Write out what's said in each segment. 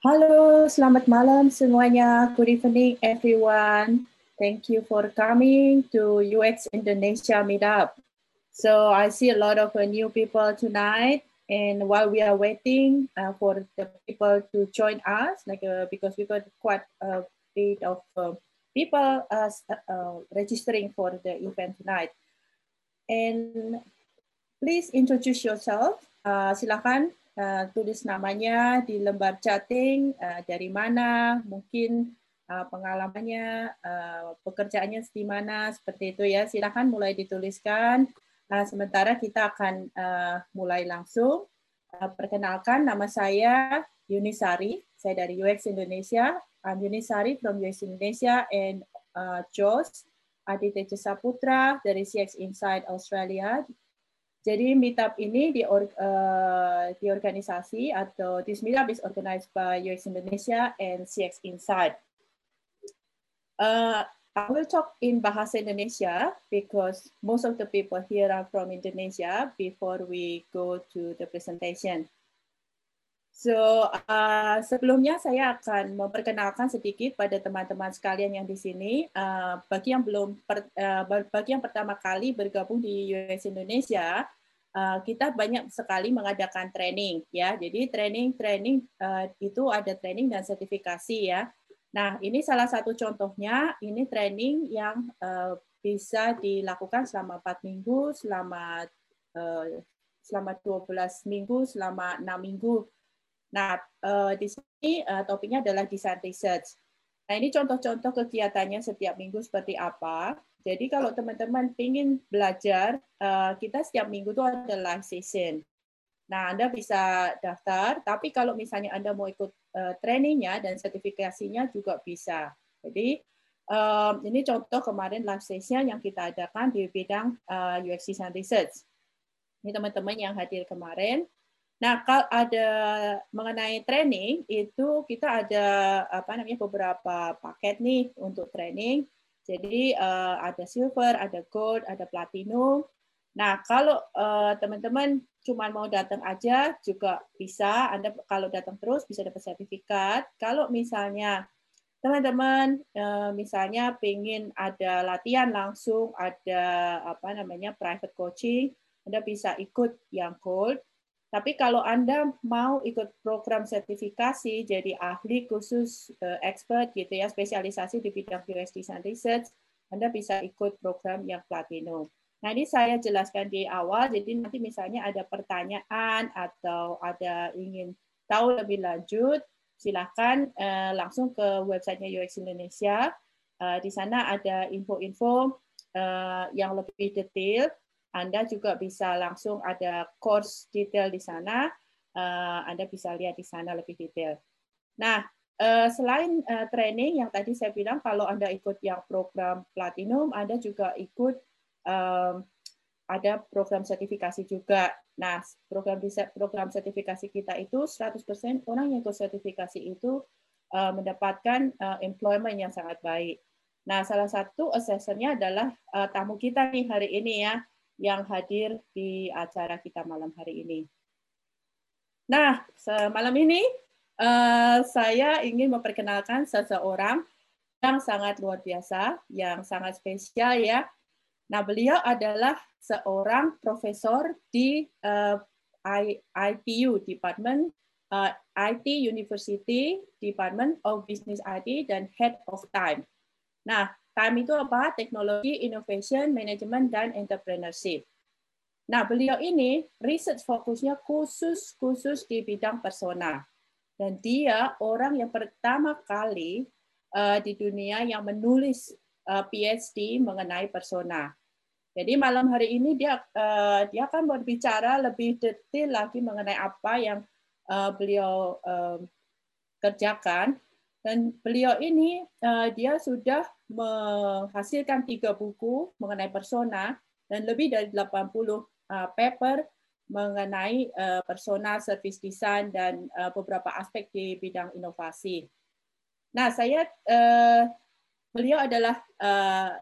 Halo, selamat malam semuanya. Good evening everyone. Thank you for coming to UX Indonesia meetup. So I see a lot of uh, new people tonight. And while we are waiting uh, for the people to join us, like uh, because we got quite a bit of uh, people uh, uh, registering for the event tonight. And please introduce yourself. silakan uh, tulis namanya di lembar chatting, uh, dari mana, mungkin uh, pengalamannya, uh, pekerjaannya di mana, seperti itu ya. Silakan mulai dituliskan. Uh, sementara kita akan uh, mulai langsung. Uh, perkenalkan, nama saya Yunisari. Saya dari UX Indonesia. I'm Yunisari from UX Indonesia and uh, Jos Aditya Saputra dari CX Inside Australia jadi meetup ini di, uh, di organisasi atau this meetup is organized by UX Indonesia and CX Inside. Uh, I will talk in Bahasa Indonesia because most of the people here are from Indonesia before we go to the presentation. So uh, sebelumnya saya akan memperkenalkan sedikit pada teman-teman sekalian yang di sini. Uh, bagi yang belum per, uh, bagi yang pertama kali bergabung di US Indonesia, uh, kita banyak sekali mengadakan training ya. Jadi training-training uh, itu ada training dan sertifikasi ya. Nah ini salah satu contohnya. Ini training yang uh, bisa dilakukan selama 4 minggu, selama uh, selama 12 minggu, selama 6 minggu Nah, uh, di sini uh, topiknya adalah design research. Nah, ini contoh-contoh kegiatannya setiap minggu seperti apa. Jadi kalau teman-teman ingin belajar, uh, kita setiap minggu itu ada live session. Nah, Anda bisa daftar, tapi kalau misalnya Anda mau ikut uh, trainingnya dan sertifikasinya juga bisa. Jadi, um, ini contoh kemarin live session yang kita adakan di bidang uh, UX Design Research. Ini teman-teman yang hadir kemarin. Nah, kalau ada mengenai training itu kita ada apa namanya beberapa paket nih untuk training. Jadi uh, ada silver, ada gold, ada platinum. Nah, kalau uh, teman-teman cuma mau datang aja juga bisa. Anda kalau datang terus bisa dapat sertifikat. Kalau misalnya teman-teman uh, misalnya pengen ada latihan langsung, ada apa namanya private coaching, Anda bisa ikut yang gold tapi kalau Anda mau ikut program sertifikasi jadi ahli khusus uh, expert gitu ya, spesialisasi di bidang UX Design Research, Anda bisa ikut program yang platinum. Nah, ini saya jelaskan di awal, jadi nanti misalnya ada pertanyaan atau ada ingin tahu lebih lanjut, silakan uh, langsung ke websitenya UX Indonesia. Uh, di sana ada info-info uh, yang lebih detail anda juga bisa langsung ada course detail di sana. Eh, Anda bisa lihat di sana lebih detail. Nah, eh, selain eh, training yang tadi saya bilang, kalau Anda ikut yang program platinum, Anda juga ikut ada program sertifikasi juga. Nah, program program sertifikasi kita itu 100% orang yang ikut sertifikasi itu mendapatkan employment yang sangat baik. Nah, salah satu assessornya adalah tamu kita nih hari ini ya yang hadir di acara kita malam hari ini. Nah, malam ini uh, saya ingin memperkenalkan seseorang yang sangat luar biasa, yang sangat spesial ya. Nah, beliau adalah seorang profesor di uh, eh, ITU, Department uh, eh, IT University, Department of Business IT, dan Head of Time. Nah, Time itu apa? Teknologi, innovation, management, dan entrepreneurship. Nah, beliau ini research fokusnya khusus khusus di bidang persona. Dan dia orang yang pertama kali uh, di dunia yang menulis uh, eh, PhD mengenai persona. Jadi malam hari ini dia uh, dia akan berbicara lebih detail lagi mengenai apa yang uh, beliau uh, kerjakan dan beliau ini uh, dia sudah menghasilkan tiga buku mengenai persona dan lebih dari 80 uh, paper mengenai uh, persona, service design dan beberapa aspek di bidang inovasi. Nah, saya beliau adalah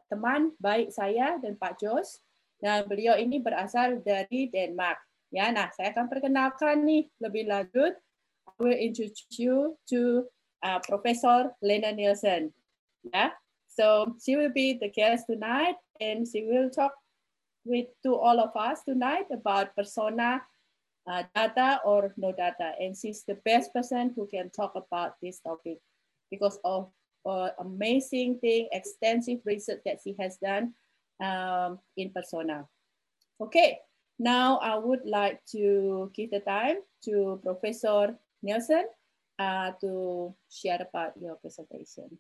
teman baik saya dan Pak Jos dan beliau ini berasal dari Denmark. Ya, nah saya akan perkenalkan nih lebih lanjut I will introduce you to uh, Professor Lene Nielsen. Yeah, so she will be the guest tonight and she will talk with to all of us tonight about persona uh, data or no data. And she's the best person who can talk about this topic because of uh, amazing thing, extensive research that she has done um, in persona. Okay, now I would like to give the time to Professor Nielsen uh, to share about your presentation.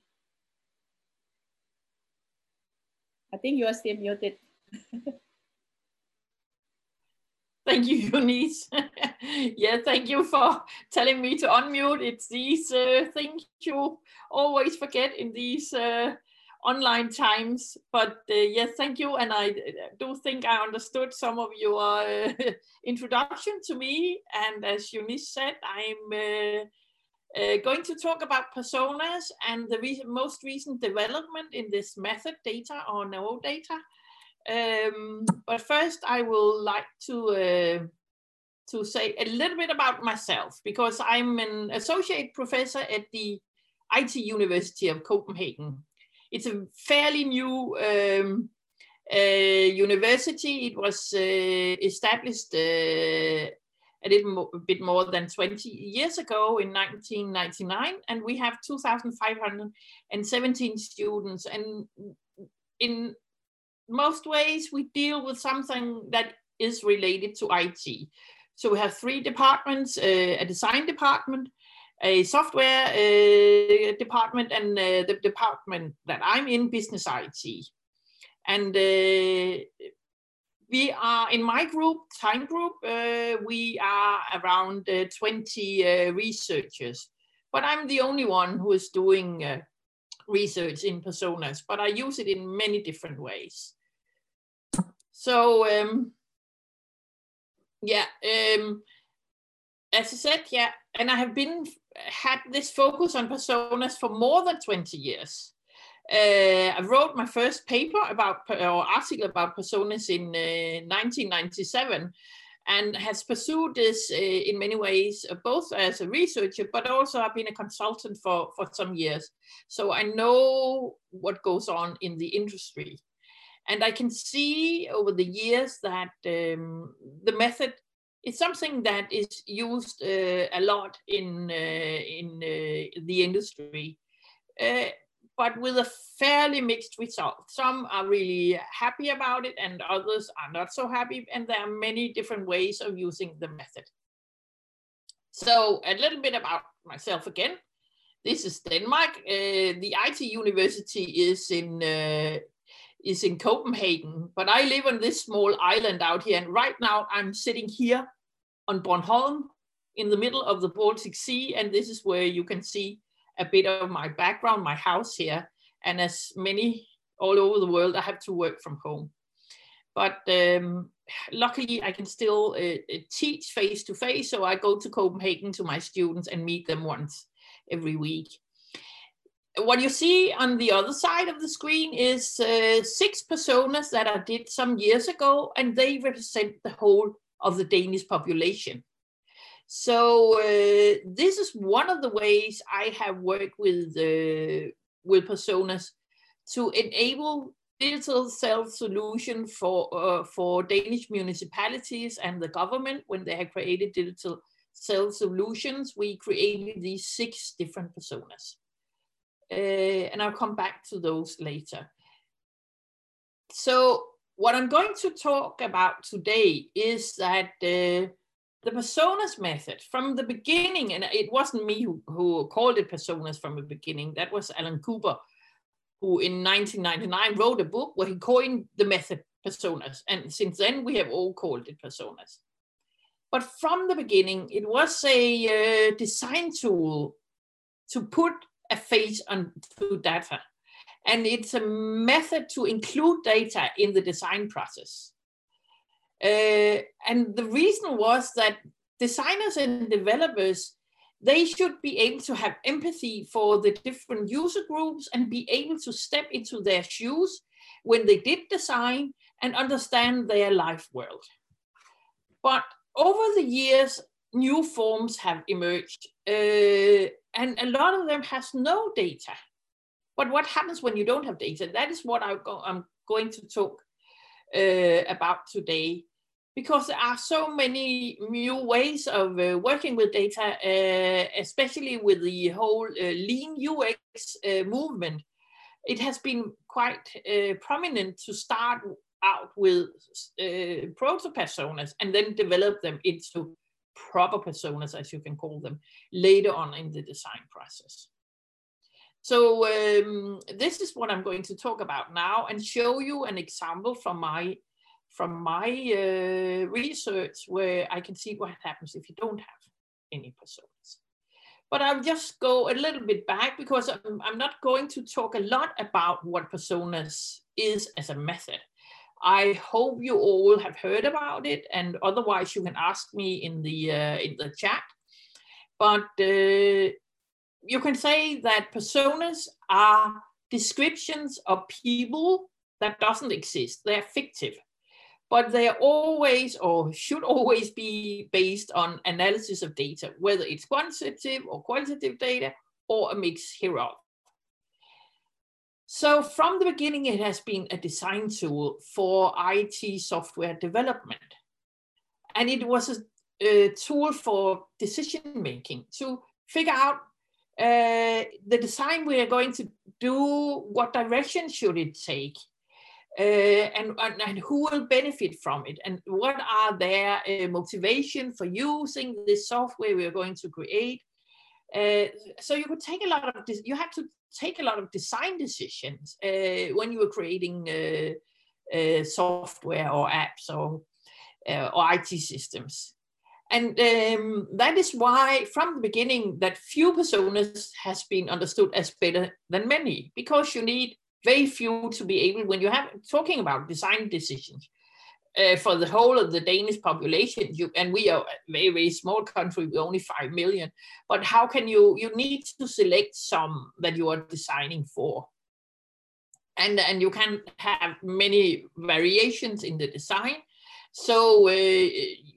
I think you are still muted. Thank you, Eunice. yeah, thank you for telling me to unmute. It's these uh, things you always forget in these uh, online times. But uh, yes, thank you. And I do think I understood some of your uh, introduction to me. And as Eunice said, I'm uh, going to talk about personas and the re most recent development in this method, data or no data. Um, but first, I will like to uh, to say a little bit about myself because I'm an associate professor at the IT University of Copenhagen. It's a fairly new um, uh, university. It was uh, established uh, a little mo bit more than 20 years ago in 1999, and we have 2,517 students. And in most ways, we deal with something that is related to IT. So we have three departments, uh, a design department, a software uh, department, and uh, the department that I'm in, business IT. And uh, we are in my group, time group, uh, we are around uh, 20 researchers, but I'm the only one who is doing research in personas, but I use it in many different ways. So um, yeah, um, as I said, yeah, and I have been had this focus on personas for more than 20 years. Uh, I wrote my first paper about or article about personas in uh, 1997 and has pursued this uh, in many ways, uh, both as a researcher, but also I've been a consultant for, for some years. So I know what goes on in the industry. And I can see over the years that um, the method is something that is used uh, a lot in, uh, in uh, the industry, uh, but with a fairly mixed result. Some are really happy about it and others are not so happy. And there are many different ways of using the method. So a little bit about myself again. This is Denmark. Uh, the IT University is in uh, is in Copenhagen, but I live on this small island out here. And right now I'm sitting here on Bornholm in the middle of the Baltic Sea. And this is where you can see a bit of my background, my house here. And as many all over the world, I have to work from home. But um, luckily, I can still uh, uh teach face to face. So I go to Copenhagen to my students and meet them once every week what you see on the other side of the screen is uh, six personas that I did some years ago, and they represent the whole of the Danish population. So uh, this is one of the ways I have worked with uh, with personas to enable digital self solution for uh, for Danish municipalities and the government when they have created digital self solutions. We created these six different personas. Uh, and I'll come back to those later. So what I'm going to talk about today is that uh, the personas method from the beginning, and it wasn't me who, who called it personas from the beginning, that was Alan Cooper, who in 1999 wrote a book where he coined the method personas. And since then, we have all called it personas. But from the beginning, it was a uh, design tool to put a face onto data. And it's a method to include data in the design process. Uh, and the reason was that designers and developers, they should be able to have empathy for the different user groups and be able to step into their shoes when they did design and understand their life world. But over the years, new forms have emerged, uh, and a lot of them has no data. But what happens when you don't have data? That is what go I'm going to talk uh, about today, because there are so many new ways of uh, working with data, uh, especially with the whole uh, lean UX uh, movement. It has been quite prominent to start out with proto personas and then develop them into proper personas, as you can call them, later on in the design process. So um, this is what I'm going to talk about now and show you an example from my from my uh, research where I can see what happens if you don't have any personas. But I'll just go a little bit back because I'm, I'm not going to talk a lot about what personas is as a method. I hope you all have heard about it, and otherwise you can ask me in the uh, in the chat. But uh, you can say that personas are descriptions of people that doesn't exist. They're fictive, but they are always or should always be based on analysis of data, whether it's quantitative or qualitative data or a mix hereof. So from the beginning, it has been a design tool for IT software development. And it was a, a tool for decision making to figure out uh, the design we are going to do, what direction should it take, uh, and, and, and, who will benefit from it, and what are their uh, motivation for using this software we are going to create. Uh, so you could take a lot of this, you have to take a lot of design decisions uh, when you are creating software or apps or, or IT systems. And um, that is why, from the beginning, that few personas has been understood as better than many, because you need very few to be able, when you have talking about design decisions, uh, for the whole of the Danish population, you, and we are a very, very small country, we're only 5 million, but how can you, you need to select some that you are designing for. And, and you can have many variations in the design. So uh,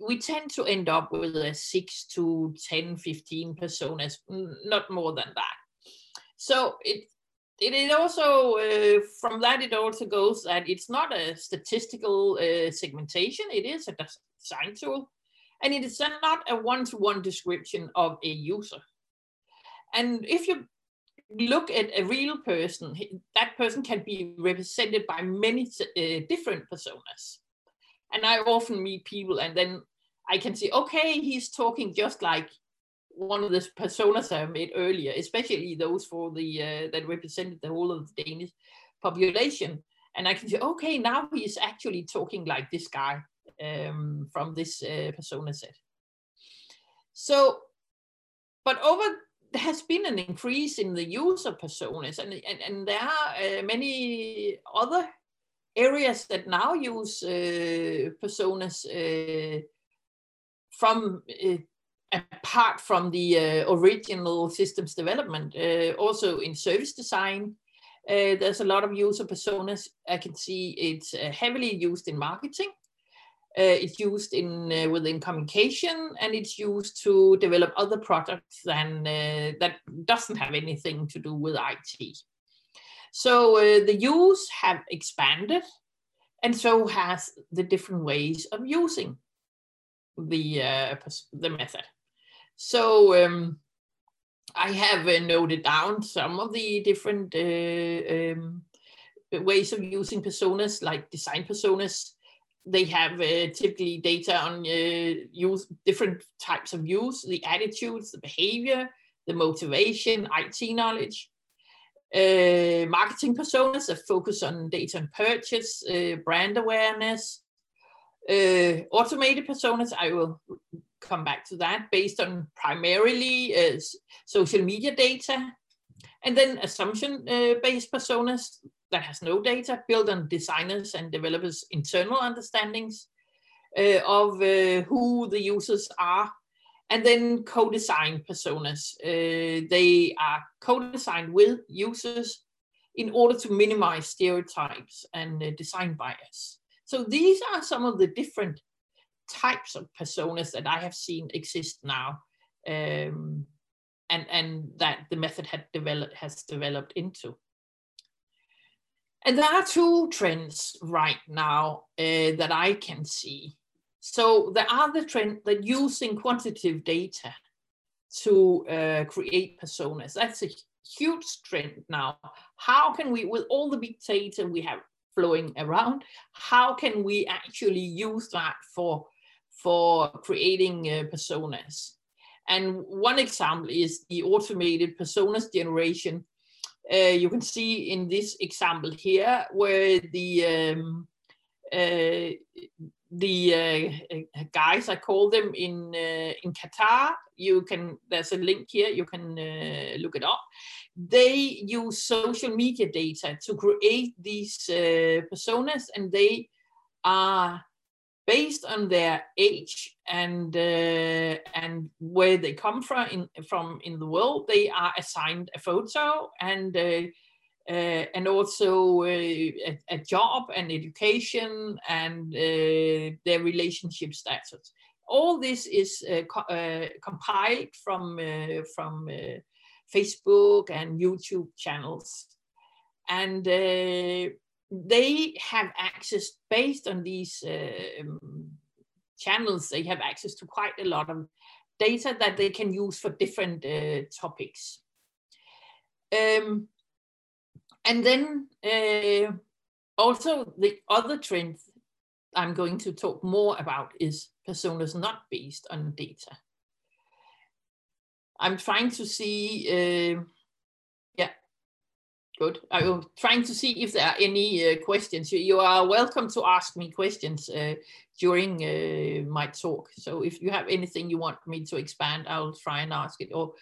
we tend to end up with a 6 to 10, 15 personas, not more than that. So it, it also uh, from that it also goes that it's not a statistical uh, segmentation it is a design tool and it is not a one-to-one description of a user and if you look at a real person that person can be represented by many uh, different personas and i often meet people and then i can see okay he's talking just like one of the personas I made earlier, especially those for the uh, that represented the whole of the Danish population. And I can say, okay, now he is actually talking like this guy um, from this uh, persona set. So, but over there has been an increase in the use of personas, and and, and there are uh, many other areas that now use uh, personas uh, from uh, apart from the uh, original systems development, uh, also in service design, uh, there's a lot of user personas. I can see it's uh, heavily used in marketing. Uh, it's used in uh, within communication, and it's used to develop other products than that doesn't have anything to do with IT. So the use have expanded, and so has the different ways of using the the method. So um, I have uh, noted down some of the different uh, um, ways of using personas, like design personas. They have uh, typically data on uh, use different types of use, the attitudes, the behavior, the motivation, IT knowledge. Uh, marketing personas that focus on data and purchase, uh, brand awareness, uh, automated personas, I will come back to that, based on primarily uh, social media data, and then assumption-based personas that has no data, built on designers and developers' internal understandings of who the users are, and then co-design personas. Uh, they are co-designed with users in order to minimize stereotypes and uh, design bias. So these are some of the different types of personas that I have seen exist now, um, and and that the method had developed has developed into. And there are two trends right now uh, that I can see. So there are the trend that using quantitative data to uh, create personas. That's a huge trend now. How can we, with all the big data we have flowing around, how can we actually use that for, for creating uh, personas? And one example is the automated personas generation uh, you can see in this example here where the um, uh, the uh, guys I call them in uh, in Qatar. You can there's a link here. You can uh, look it up. They use social media data to create these uh, personas, and they are based on their age and uh, and where they come from in from in the world they are assigned a photo and uh, and also uh, a, a, job and education and uh, their relationship status all this is co compiled from from facebook and youtube channels. And they have access based on these um, channels they have access to quite a lot of data that they can use for different topics. Um, and then uh, also the other trend i'm going to talk more about is personas not based on data i'm trying to see uh, Good. I am trying to see if there are any uh, questions. You, you, are welcome to ask me questions uh, during uh, my talk. So if you have anything you want me to expand, I'll try and ask it. Or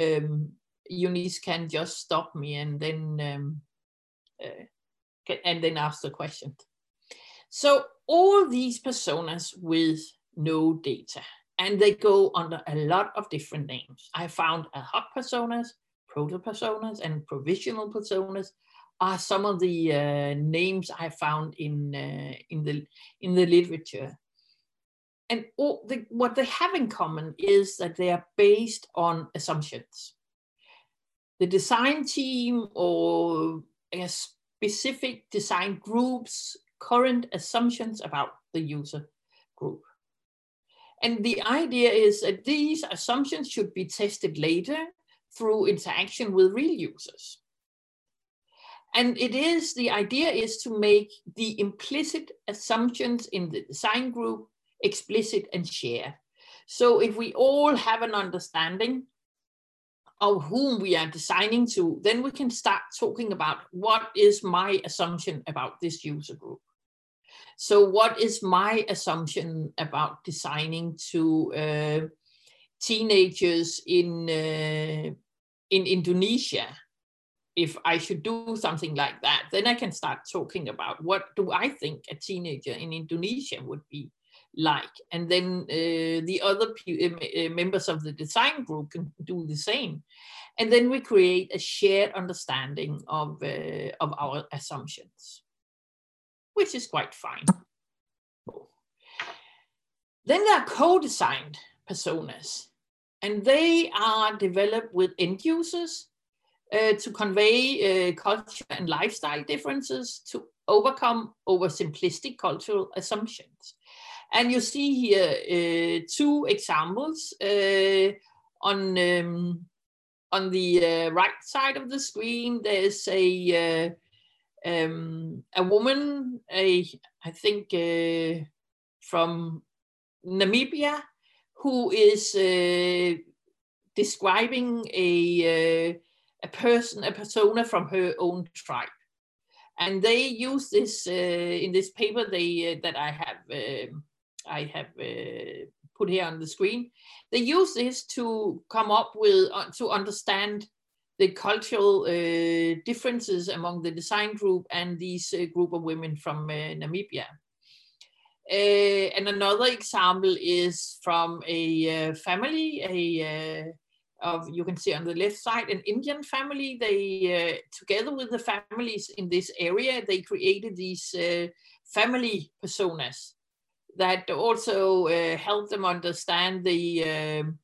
um, Eunice can just stop me and then um, uh, and then ask the question. So all these personas with no data, and they go under a lot of different names. I found ad hoc personas, proto-personas and provisional personas are some of the uh, names I found in uh, in the in the literature. And all the, what they have in common is that they are based on assumptions. The design team or specific design group's current assumptions about the user group. And the idea is that these assumptions should be tested later through interaction with real users. And it is, the idea is to make the implicit assumptions in the design group explicit and share. So if we all have an understanding of whom we are designing to, then we can start talking about what is my assumption about this user group. So what is my assumption about designing to uh, teenagers in uh, in Indonesia, if I should do something like that, then I can start talking about what do I think a teenager in Indonesia would be like, and then uh, the other uh, uh, members of the design group can do the same, and then we create a shared understanding of uh, of our assumptions, which is quite fine. Then there are co-designed personas and they are developed with end users uh, to convey uh, culture and lifestyle differences to overcome oversimplistic cultural assumptions. And you see here uh, two examples uh, on um, on the uh, right side of the screen. There's a uh, um, a woman, a I think from Namibia, who is uh, describing a, uh, a person, a persona from her own tribe. And they use this uh, in this paper they, uh, that I have, um, I have uh, put here on the screen. They use this to come up with, uh, to understand the cultural differences among the design group and these group of women from Namibia. Uh, and another example is from a uh, family, a uh, of you can see on the left side, an Indian family. They together with the families in this area, they created these family personas that also uh, help them understand the um,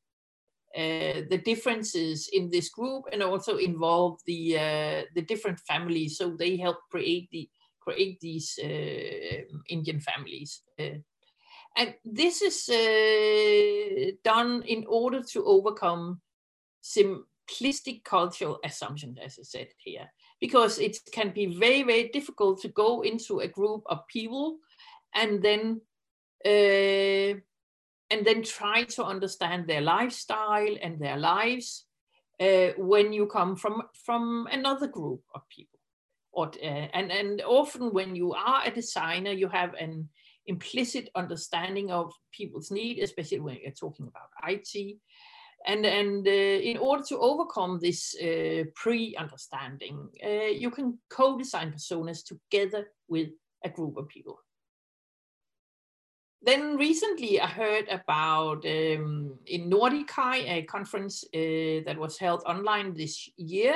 uh, the differences in this group and also involve the uh, the different families. So they help create the create these uh, Indian families. Uh, and this is uh, done in order to overcome simplistic cultural assumptions as I said here because it can be very very difficult to go into a group of people and then uh, and then try to understand their lifestyle and their lives uh, when you come from from another group of people. Or uh, and and often when you are a designer you have an implicit understanding of people's need especially when you're talking about IT and and uh, in order to overcome this uh, pre-understanding uh, you can co-design personas together with a group of people then recently I heard about um, in NordiCHI, a conference uh, that was held online this year,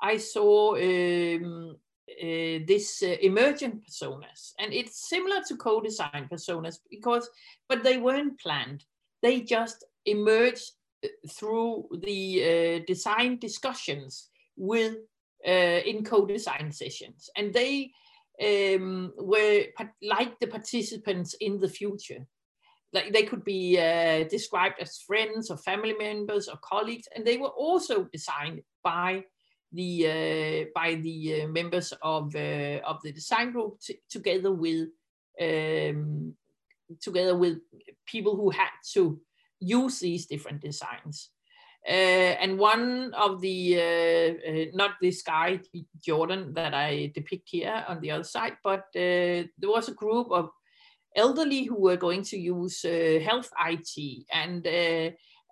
I saw um, uh, this uh, emergent personas and it's similar to co-design personas because but they weren't planned. They just emerged uh, through the uh, design discussions with uh, in co-design sessions. And they um, were like the participants in the future. Like they could be uh, described as friends or family members or colleagues, and they were also designed by the uh, by the uh, members of uh, of the design group together with um, together with people who had to use these different designs. Uh, and one of the, uh, uh, not this guy, Jordan, that I depict here on the other side, but there was a group of elderly who were going to use health IT and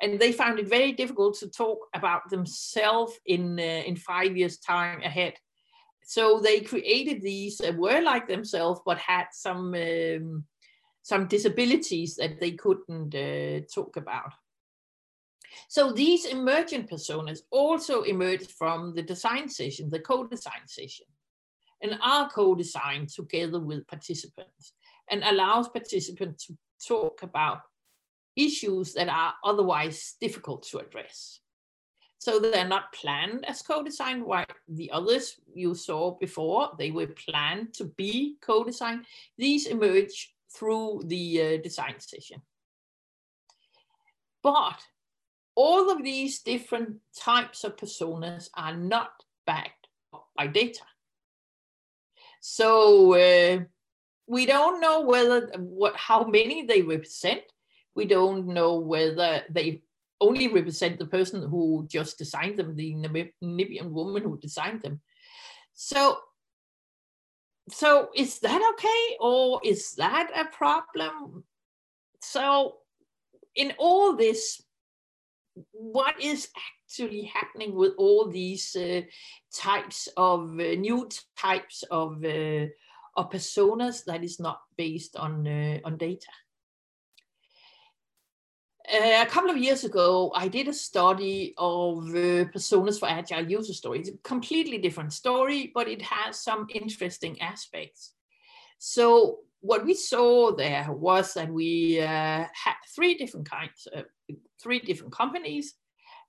and they found it very difficult to talk about themselves in uh, in five years time ahead. So they created these were like themselves but had some um, some disabilities that they couldn't uh, talk about so these emergent personas also emerged from the design session, the co-design session, and are co-designed together with participants and allows participants to talk about issues that are otherwise difficult to address. So they're not planned as co-designed, while the others you saw before, they were planned to be co-designed. These emerge through the uh, design session. But all of these different types of personas are not backed by data. So uh, we don't know whether what how many they represent. We don't know whether they only represent the person who just designed them, the Namibian woman who designed them. So, so is that okay, or is that a problem? So, in all this what is actually happening with all these uh, types of uh, new types of, uh, of personas that is not based on, uh, on data. Uh, a couple of years ago, I did a study of uh, personas for agile user stories. It's a completely different story, but it has some interesting aspects. So what we saw there was that we had three different kinds, of three different companies,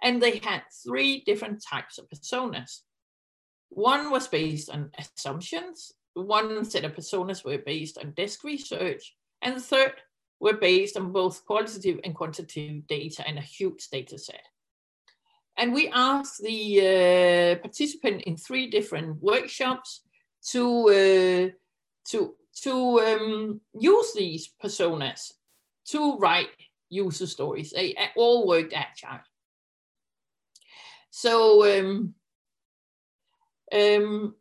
and they had three different types of personas. One was based on assumptions, one set of personas were based on desk research, and the third were based on both qualitative and quantitative data and a huge data set. And we asked the uh, participant in three different workshops to, uh, to, to um, use these personas to write user stories. They all worked agile. So um, um,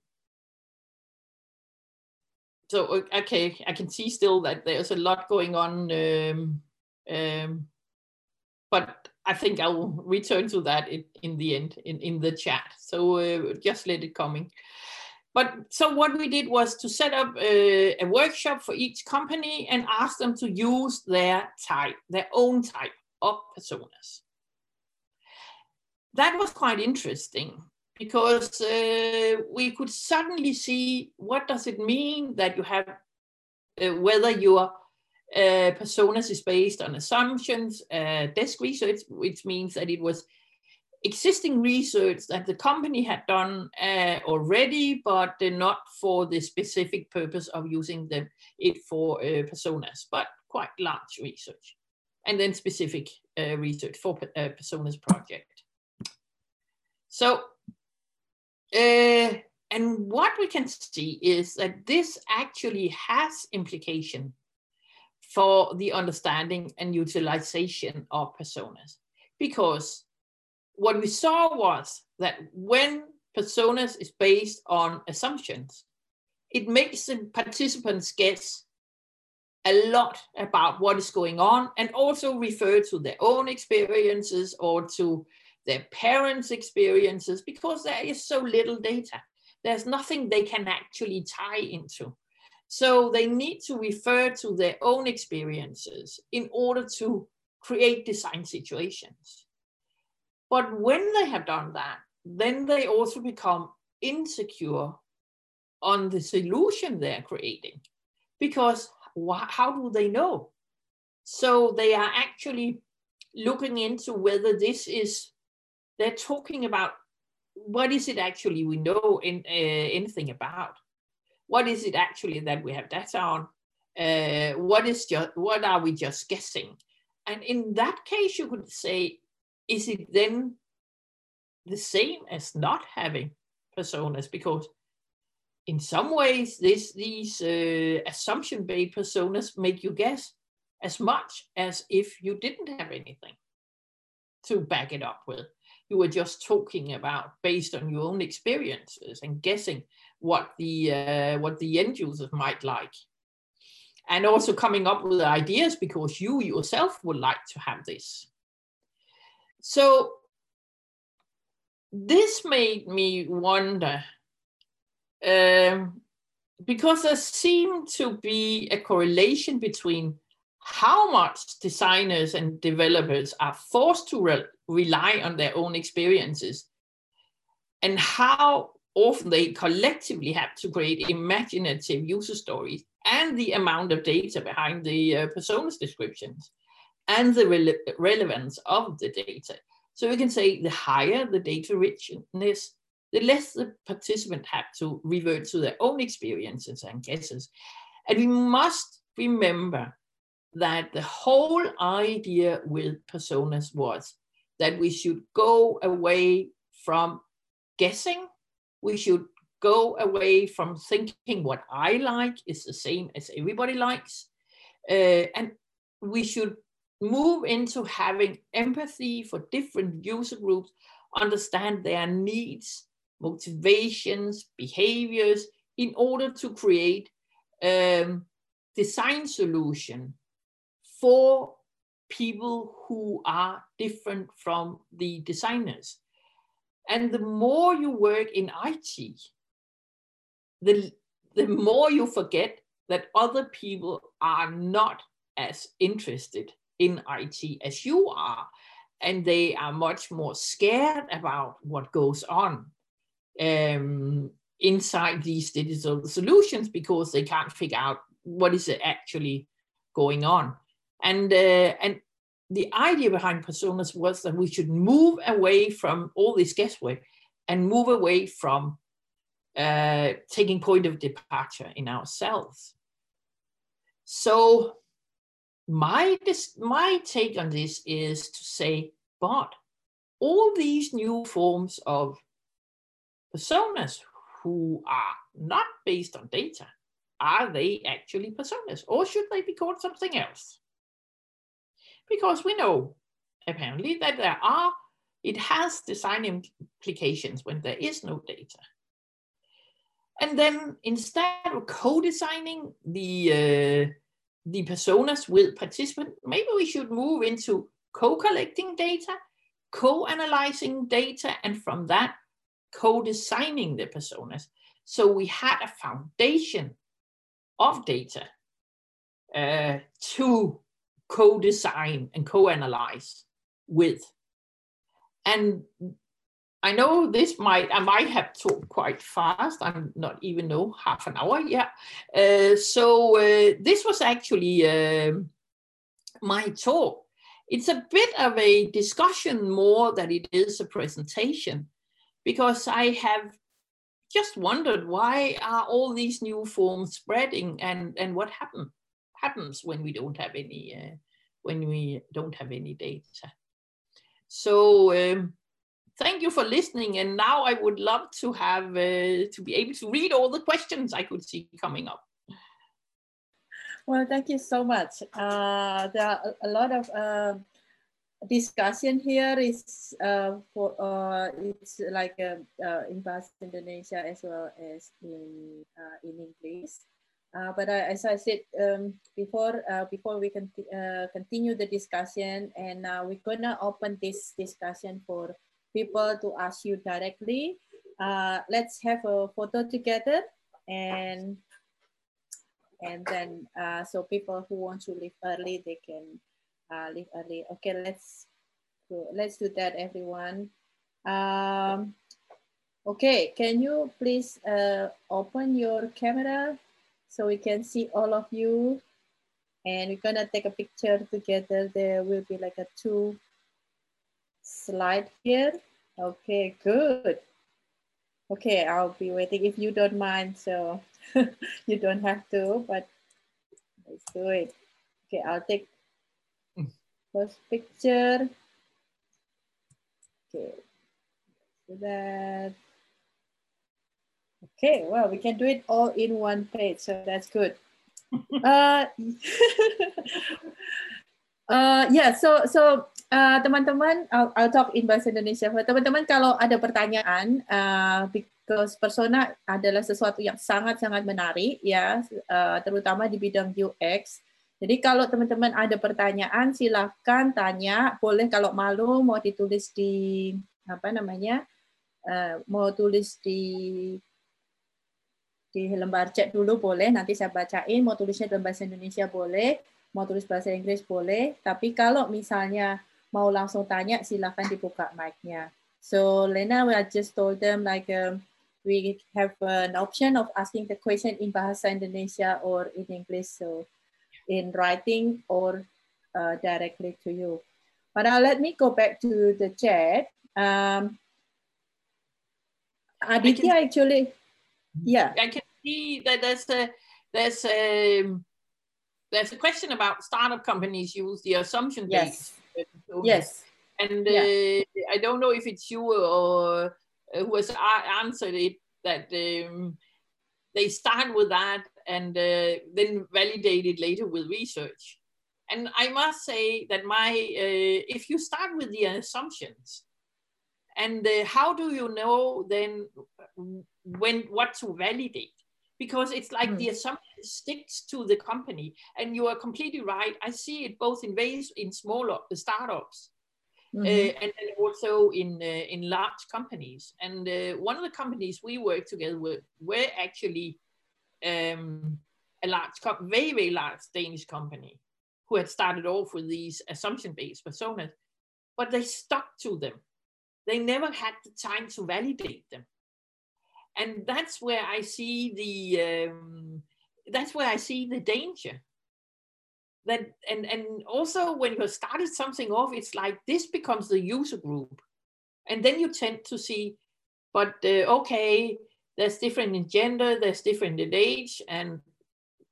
so okay, I can see still that there's a lot going on, um, um, but I think I'll return to that in, in the end in, in the chat. So uh, just let it coming. But so what we did was to set up a, a, workshop for each company and ask them to use their type, their own type of personas. That was quite interesting because uh, we could suddenly see what does it mean that you have, uh, whether your Uh, personas is based on assumptions, uh, desk research, which means that it was existing research that the company had done uh, already, but not for the specific purpose of using them, it for uh, personas, but quite large research. And then specific uh, research for uh, personas project. So, uh, and what we can see is that this actually has implication for the understanding and utilization of personas. Because what we saw was that when personas is based on assumptions, it makes the participants guess a lot about what is going on and also refer to their own experiences or to their parents' experiences because there is so little data. There's nothing they can actually tie into. So they need to refer to their own experiences in order to create design situations. But when they have done that, then they also become insecure on the solution they're creating because how do they know? So they are actually looking into whether this is, they're talking about what is it actually we know in, uh, anything about? What is it actually that we have data on? Uh, what is just what are we just guessing? And in that case, you could say, is it then the same as not having personas? Because in some ways, this, these uh, assumption-based personas make you guess as much as if you didn't have anything to back it up with. You were just talking about based on your own experiences and guessing what the uh, what the end users might like, and also coming up with ideas because you yourself would like to have this. So this made me wonder um, because there seemed to be a correlation between how much designers and developers are forced to re rely on their own experiences and how often they collectively have to create imaginative user stories and the amount of data behind the uh, personas descriptions and the re relevance of the data. So we can say the higher the data richness, the less the participant have to revert to their own experiences and guesses. And we must remember that the whole idea with personas was that we should go away from guessing, we should go away from thinking what I like is the same as everybody likes, uh, and we should move into having empathy for different user groups, understand their needs, motivations, behaviors in order to create um, design solution for people who are different from the designers. And the more you work in IT, the, the more you forget that other people are not as interested in IT as you are. And they are much more scared about what goes on um, inside these digital solutions because they can't figure out what is actually going on. And, uh, and the idea behind personas was that we should move away from all this guesswork and move away from uh, taking point of departure in ourselves. So my, this, my take on this is to say, but all these new forms of personas who are not based on data, are they actually personas or should they be called something else? Because we know apparently that there are, it has design implications when there is no data. And then instead of co-designing the, uh, the personas with participant, maybe we should move into co-collecting data, co-analyzing data, and from that, co-designing the personas. So we had a foundation of data uh, to co-design and co-analyze with. And I know this might, I might have talked quite fast. I'm not even know half an hour yet. Uh, so uh, this was actually uh, my talk. It's a bit of a discussion more than it is a presentation because I have just wondered why are all these new forms spreading and, and what happen, happens when we don't have any, uh, when we don't have any data. So um, thank you for listening. And now I would love to have uh, to be able to read all the questions I could see coming up. Well, thank you so much. Uh, there are a lot of uh, discussion here is uh, for uh, it's like uh, uh in Bahasa Indonesia as well as in uh, in English. Uh, but as I said um, before, before we can continue the discussion, and we're gonna open this discussion for people to ask you directly. Uh, let's have a photo together and and then uh, so people who want to leave early, they can uh, leave early. Okay, let's go. let's do that, everyone. Um, okay, can you please uh, open your camera so we can see all of you? And we're gonna take a picture together. There will be like a two slide here. Okay, good. Okay, I'll be waiting if you don't mind. So you don't have to, but let's do it. Okay, I'll take first picture. Okay, do that. Okay, well, we can do it all in one page, so that's good. uh, uh, yeah, so so uh, teman-teman, uh, I'll, I'll talk in bahasa Indonesia. Teman-teman kalau ada pertanyaan, uh, because persona adalah sesuatu yang sangat-sangat menarik, ya, uh, terutama di bidang UX. Jadi kalau teman-teman ada pertanyaan, silahkan tanya. Boleh kalau malu mau ditulis di apa namanya, uh, mau tulis di di lembar chat dulu boleh. Nanti saya bacain. Mau tulisnya dalam bahasa Indonesia boleh mau tulis bahasa Inggris boleh, tapi kalau misalnya mau langsung tanya silakan dibuka mic-nya. So Lene, we just told them like um, we have an option of asking the question in Bahasa Indonesia or in English, so in writing or uh, directly to you. But now let me go back to the chat. Um, Aditya can, actually, yeah. I can see that there's a, there's a, there's a question about startup companies use the assumption yes. Yes. And yeah. uh, I don't know if it's you or uh, who has answered it that um, they start with that and uh, then validate it later with research. And I must say that my, uh, if you start with the assumptions, and uh, how do you know then when what to validate? because it's like mm. the assumption sticks to the company. And you are completely right. I see it both in ways in smaller startups. Mm-hmm. Uh, and, and, also in uh, in large companies. And uh, one of the companies we work together with were actually um, a large, co- very very large Danish company who had started off with these assumption-based personas, but they stuck to them. They never had the time to validate them and that's where I see the um, that's where I see the danger. That and and also when you started something off, it's like this becomes the user group, and then you tend to see, but uh, okay, there's different in gender, there's different in age, and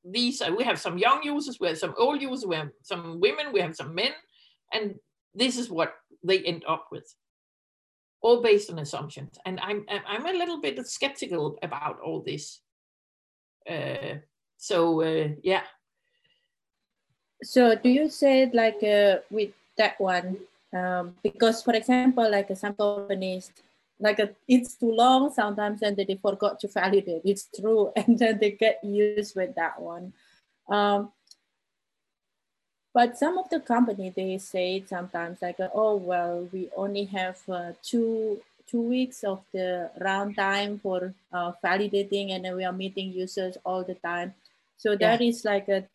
these we have some young users, we have some old users, we have some women, we have some men, and this is what they end up with all based on assumptions. And I'm I'm a little bit skeptical about all this. Uh, so uh, yeah. So do you say like uh, with that one? Um, because for example, like some companies, like a, it's too long sometimes, and they forgot to validate. It's true, and then they get used with that one. Um, but some of the company they say sometimes like, oh well, we only have uh, two two weeks of the round time for uh, validating, and then we are meeting users all the time. So yeah. that is like a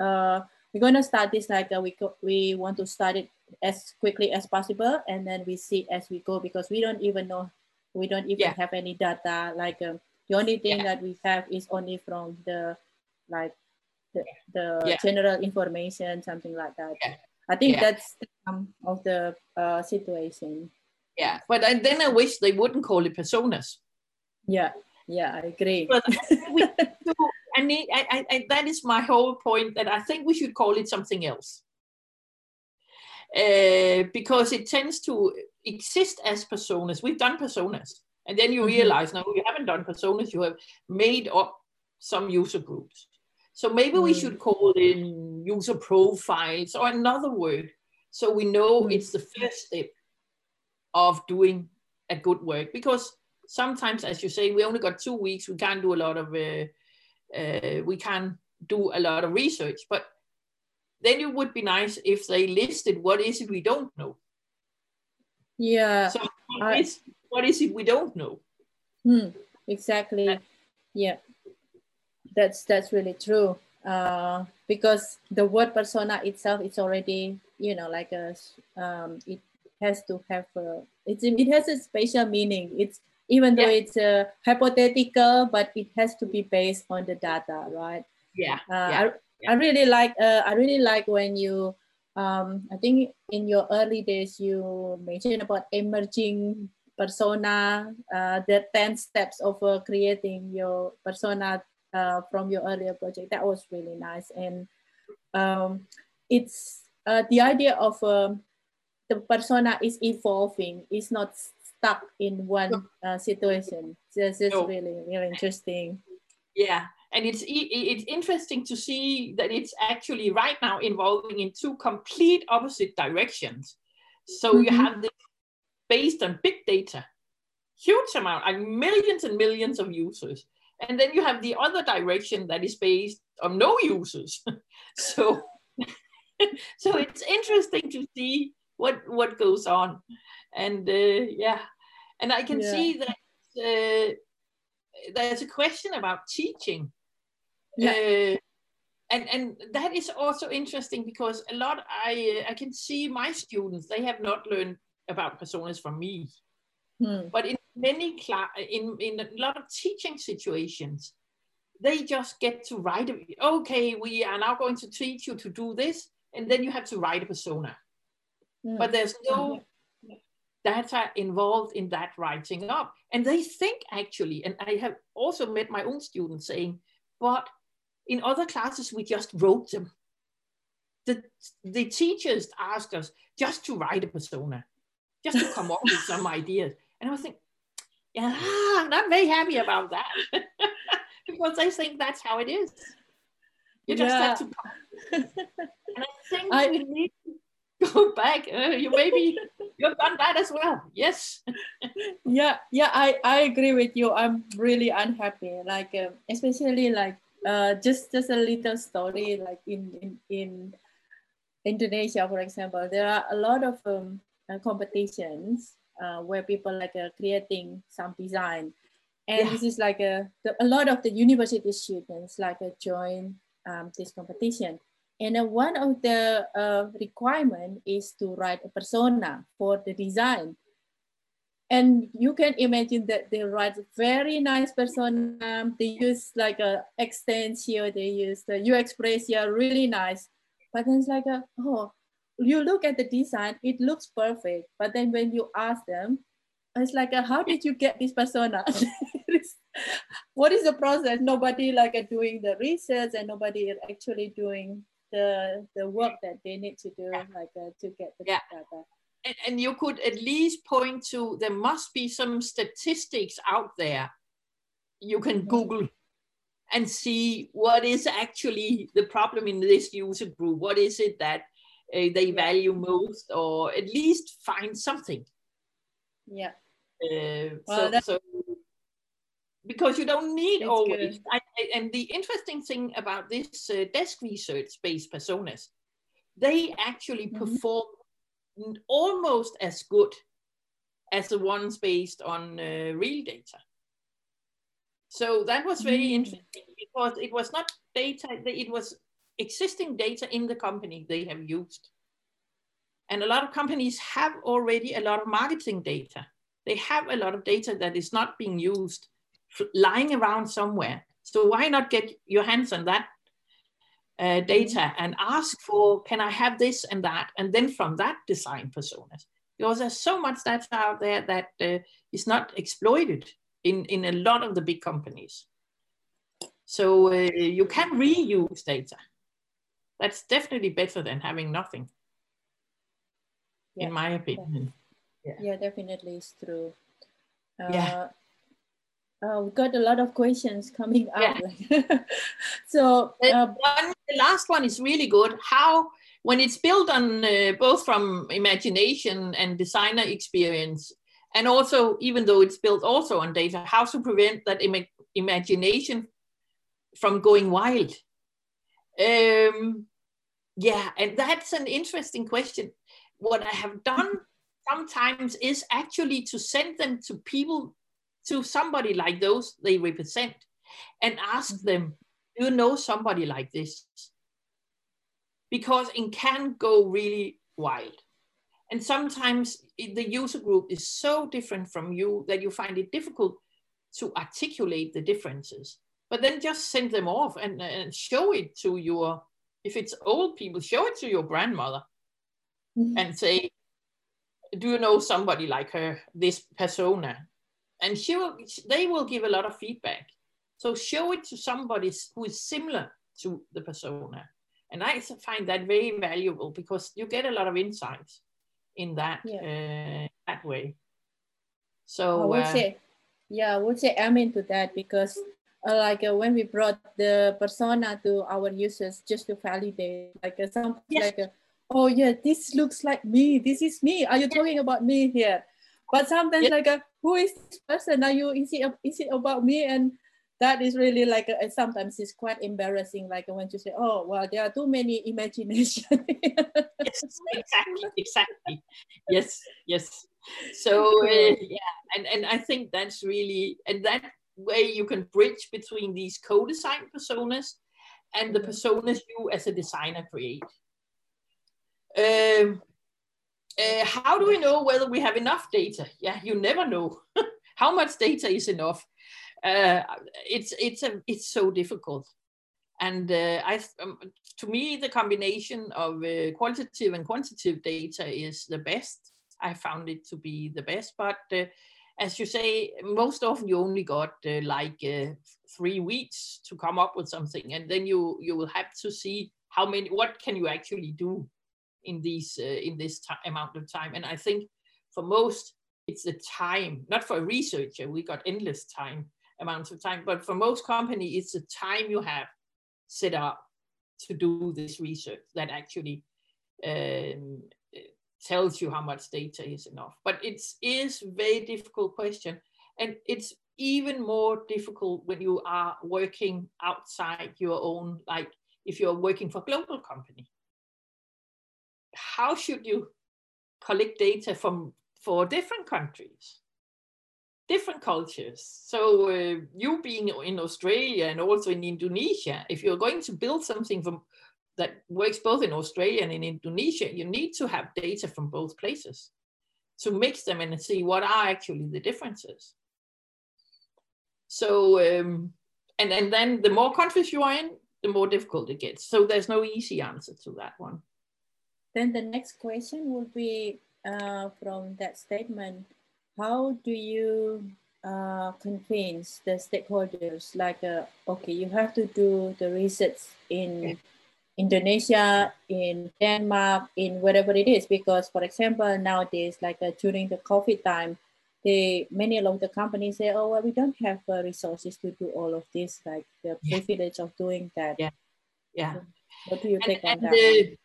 uh, we're gonna start this like a, we go, we want to start it as quickly as possible, and then we see as we go because we don't even know We don't even yeah. have any data. Like um, the only thing yeah. that we have is only from the like the, the yeah. general information, something like that. I think that's some of the uh, situation. Yeah, but I, then I wish they wouldn't call it personas. Yeah, yeah, I agree. But we, I need, I, I, that is my whole point that I think we should call it something else. Uh, because it tends to exist as personas. We've done personas. And then you mm-hmm. realize now you haven't done personas, you have made up some user groups. So maybe mm. we should call in user profiles or another word so we know mm. it's the first step of doing a good work because sometimes, as you say, we only got two weeks, we can't do a lot of, uh, uh, we can't do a lot of research, but then it would be nice if they listed what is it we don't know. Yeah. So what, I, is, what is it we don't know? Hmm, exactly. Yeah. That's that's really true. Uh, because the word persona itself is already, you know, like a um, it has to have a, it's it has a special meaning. It's even though yeah. it's a hypothetical, but it has to be based on the data, right? Yeah. Uh, yeah. I, I really like uh, I really like when you um, I think in your early days you mentioned about emerging persona, uh, the 10 steps of uh, creating your persona uh, from your earlier project. That was really nice. And um, it's uh, the idea of um, the persona is evolving, it's not stuck in one uh, situation. This is no. really, really interesting. Yeah, and it's it's interesting to see that it's actually right now involving in two complete opposite directions. So mm-hmm. you have this based on big data, huge amount, like millions and millions of users, and then you have the other direction that is based on no users. so, so it's interesting to see what what goes on, and uh, yeah, and I can yeah. see that uh, there's a question about teaching. Yeah. Uh, and and that is also interesting because a lot I I can see my students they have not learned about personas from me, hmm. but in many cla- in in a lot of teaching situations, they just get to write. A, okay, we are now going to teach you to do this, and then you have to write a persona. Mm. But there's no data involved in that writing up, and they think actually. And I have also met my own students saying, but in other classes we just wrote them. The, the teachers asked us just to write a persona, just to come up with some ideas. And I was thinking, yeah, I'm not very happy about that because I think that's how it is. You just yeah. have to. and I think I, we need to go back. Uh, you maybe you've done that as well. Yes. yeah, yeah, I I agree with you. I'm really unhappy. Like uh, especially like uh, just just a little story like in in in Indonesia, for example, there are a lot of um, uh, competitions uh, where people like uh, creating some design. And yeah. this is like a, a lot of the university students like uh, join um, this competition. And uh, one of the uh, requirement is to write a persona for the design. And you can imagine that they write very nice persona. They use like a here. They use the UX here, really nice. But then it's like, a, oh, you look at the design, it looks perfect. But then when you ask them, it's like, uh, how did you get this persona? what is the process? Nobody like uh, doing the research and nobody actually doing the the work that they need to do like uh, to get the yeah. data. And, and you could at least point to there must be some statistics out there you can mm-hmm. Google and see what is actually the problem in this user group. What is it that uh, they value most, or at least find something. Yeah. Uh, well, so, so, because you don't need always. I, and the interesting thing about this uh, desk research-based personas, they actually mm-hmm. perform almost as good as the ones based on uh, real data. So that was very mm-hmm. interesting because it was not data, it was existing data in the company they have used. And a lot of companies have already a lot of marketing data. they have a lot of data that is not being used lying around somewhere. So why not get your hands on that uh, data and ask for, can I have this and that? And then from that design personas. Because there's so much data out there that uh, is not exploited in, in a lot of the big companies. So uh, you can reuse data. That's definitely better than having nothing, yeah. in my opinion. Yeah, yeah definitely it's true. Uh, yeah. Uh, we got a lot of questions coming up. Yeah. so uh, one, the last one is really good. How, when it's built on uh, both from imagination and designer experience, and also even though it's built also on data, how to prevent that Im imagination from going wild? Um, yeah, and that's an interesting question. What I have done sometimes is actually to send them to people, to somebody like those they represent, and ask mm-hmm. them, do you know somebody like this? Because it can go really wild. And sometimes the user group is so different from you that you find it difficult to articulate the differences. But then just send them off and, and show it to your, if it's old people, show it to your grandmother mm-hmm. and say, do you know somebody like her, this persona? And she will, they will give a lot of feedback. So show it to somebody who is similar to the persona. And I find that very valuable because you get a lot of insights in that yeah. uh, that way. So I would uh, say, yeah, I would say amen to that because uh, like uh, when we brought the persona to our users just to validate, like uh, some yes. like uh, oh yeah, this looks like me. This is me. Are you talking about me here? But sometimes like, uh, who is this person? Are you? Is it is it about me? And that is really like uh, sometimes it's quite embarrassing. Like when you say, oh well, there are too many imagination. yes, exactly, exactly. Yes, yes. So uh, yeah, and and I think that's really and that way you can bridge between these co-design personas and the personas you as a designer create. Um, uh, how do we know whether we have enough data? Yeah, you never know. how much data is enough? Uh, it's it's a it's so difficult, and uh, I um, to me the combination of uh, qualitative and quantitative data is the best. I found it to be the best, but uh, as you say, most often you only got uh, like uh, three weeks to come up with something, and then you you will have to see how many what can you actually do in these uh, in this amount of time. And I think for most it's the time, not for a researcher, we got endless time amounts of time, but for most company it's the time you have set up to do this research that actually um, tells you how much data is enough. But it is very difficult question. And it's even more difficult when you are working outside your own, like if you're working for global company how should you collect data from for different countries different cultures? So uh, you being in australia and also in indonesia if you're going to build something from that works both in australia and in indonesia you need to have data from both places to mix them and see what are actually the differences. So um, and and then the more countries you are in the more difficult it gets. So there's no easy answer to that one then the next question would be uh, from that statement, how do you uh, convince the stakeholders like, uh, okay, you have to do the research in Indonesia, in Denmark, in whatever it is, because for example, nowadays, like uh, during the COVID time, they many of the companies say, oh, well, we don't have uh, resources to do all of this, like the privilege yeah. of doing that. Yeah, yeah. What do you take and, on and that?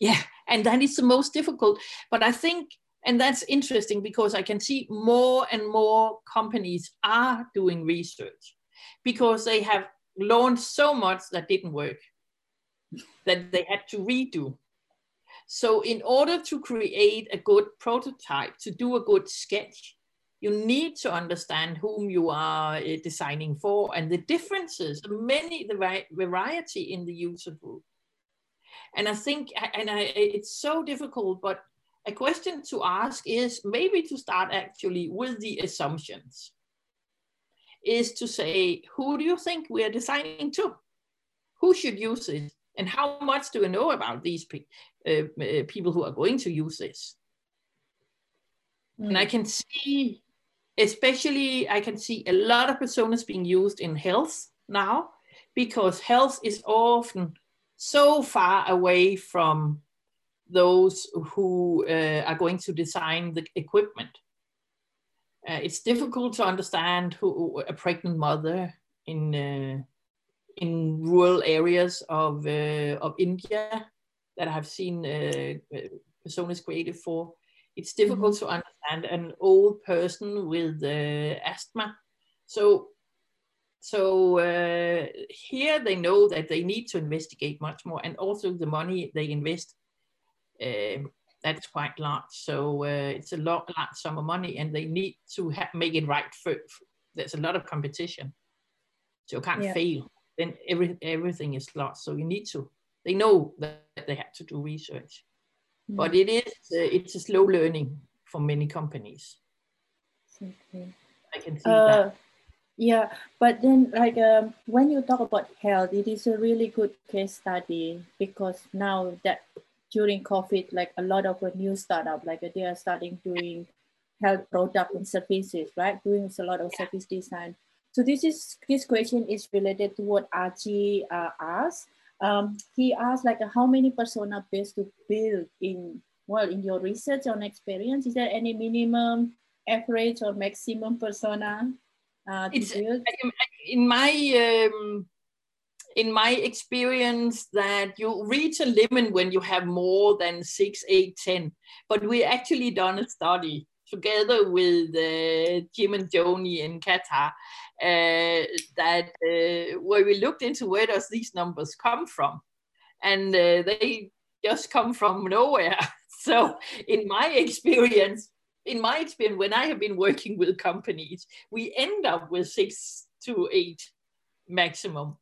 yeah and that is the most difficult. But i think and that's interesting because i can see more and more companies are doing research because they have learned so much that didn't work that they had to redo. So in order to create a good prototype to do a good sketch you need to understand whom you are uh, designing for and the differences many the variety in the user group and I think, and I, it's so difficult, but a question to ask is maybe to start actually with the assumptions is to say who do you think we are designing to? Who should use it and how much do we know about these pe uh, uh, people who are going to use this? Mm. and i can see especially i can see a lot of personas being used in health now because health is often so far away from those who uh, are going to design the equipment. Uh, it's difficult to understand who a pregnant mother in uh, in rural areas of uh, of India that I have seen uh, personas created for. It's difficult mm-hmm. to understand an old person with uh, asthma. So so uh, here they know that they need to investigate much more, and also the money they invest uh, that's quite large. So uh, it's a lot, large sum of money, and they need to make it right. For, for, there's a lot of competition, so you can't yeah. fail. Then every everything is lost. So you need to. They know that they have to do research, mm. but it is uh, it's a slow learning for many companies. Okay. I can see that. Yeah, but then like um, when you talk about health, it is a really good case study because now that during COVID, like a lot of a new startup, like they are starting doing health product and services, right? Doing a lot of service design. So this is this question is related to what Archie uh, asked. Um, he asked like how many persona base to build in well in your research on experience. Is there any minimum, average, or maximum persona? Uh, it's in my um, in my experience that you reach a limit when you have more than six, eight, ten. But we actually done a study together with uh, Jim and Joni in Qatar uh, that uh, where we looked into where does these numbers come from, and uh, they just come from nowhere. so in my experience, in my experience, when I have been working with companies, we end up with six to eight maximum.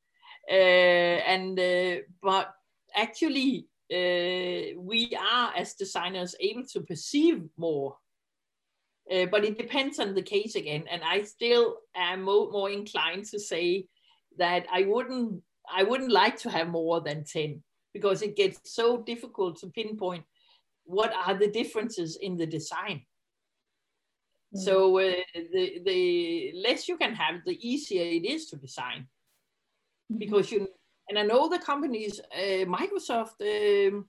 Uh, and uh, but actually, uh, we are as designers able to perceive more. Uh, but it depends on the case again, and I still am more, more inclined to say that I wouldn't I wouldn't like to have more than ten because it gets so difficult to pinpoint what are the differences in the design Mm. So uh, the the less you can have, the easier it is to design, mm-hmm. because you and I know the companies, uh, Microsoft, um,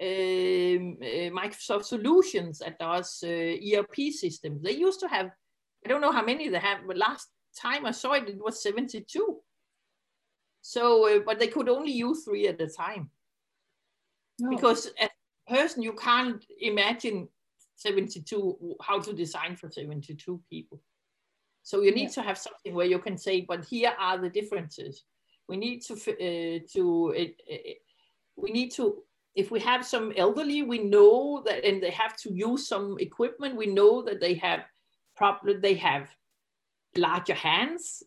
um, uh, Microsoft Solutions that does uh, ERP systems. They used to have, I don't know how many they have, but last time I saw it, it was 72. So, uh, but they could only use three at a time. No. Because as a person, you can't imagine 72 how to design for 72 people. So you need yeah. to have something where you can say but here are the differences. We need to uh, to uh, uh, we need to if we have some elderly we know that and they have to use some equipment we know that they have probably they have larger hands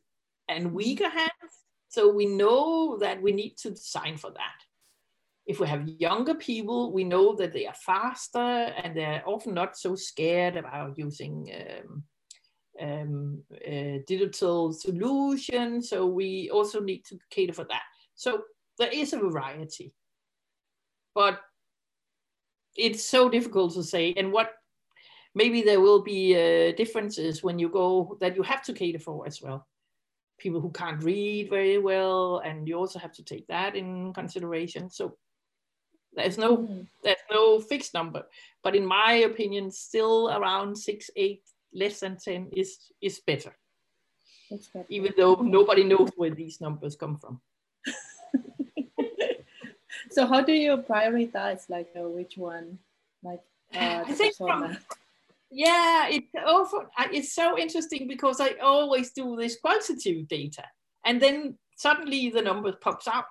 and weaker hands. So we know that we need to design for that if we have younger people, we know that they are faster and they're often not so scared about using um, um, uh, digital solutions. So we also need to cater for that. So there is a variety, but it's so difficult to say. And what maybe there will be uh, differences when you go that you have to cater for as well. People who can't read very well, and you also have to take that in consideration. So there's no mm. there's no fixed number, but in my opinion, still around six, eight, less than ten is is better. better. Even though nobody knows where these numbers come from. so how do you prioritize like uh, which one like uh, I think from, yeah it also it's so interesting because I always do this quantitative data and then suddenly the number pops out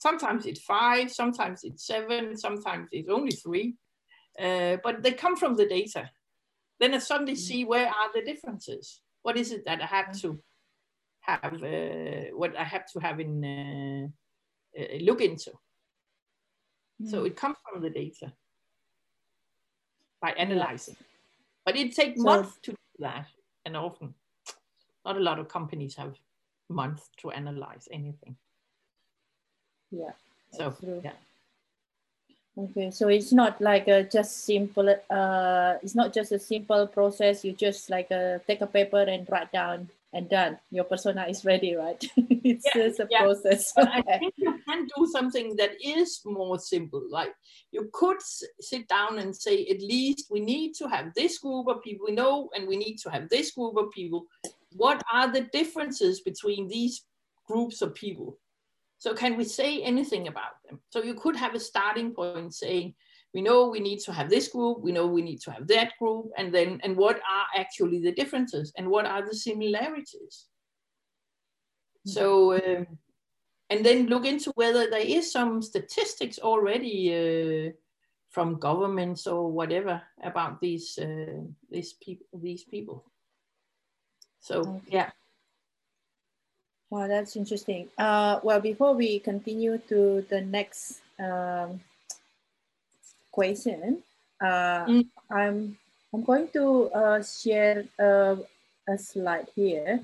Sometimes it's five, sometimes it's seven, sometimes it's only three, uh, but they come from the data. Then I suddenly mm. see where are the differences. What is it that I have to have? Uh, what I have to have in uh, uh look into. Mm. So it comes from the data. by analyzing. But it takes so, months to do that, and often not a lot of companies have months to analyze anything. Yeah. So yeah. Okay, so it's not like a just simple. Uh, it's not just a simple process. You just like uh, take a paper and write down and done. Your persona is ready, right? it's yeah, just a yeah. process. But I think you can do something that is more simple. Like you could sit down and say, at least we need to have this group of people we know, and we need to have this group of people. What are the differences between these groups of people? So can we say anything about them? So you could have a starting point saying, we know we need to have this group, we know we need to have that group, and then, and what are actually the differences and what are the similarities? Mm-hmm. So, uh, and then look into whether there is some statistics already uh, from governments or whatever about these uh, these people these people. So okay. yeah. Wow, that's interesting. Uh, well, before we continue to the next um, question, uh, mm. I'm I'm going to uh, share uh, a slide here.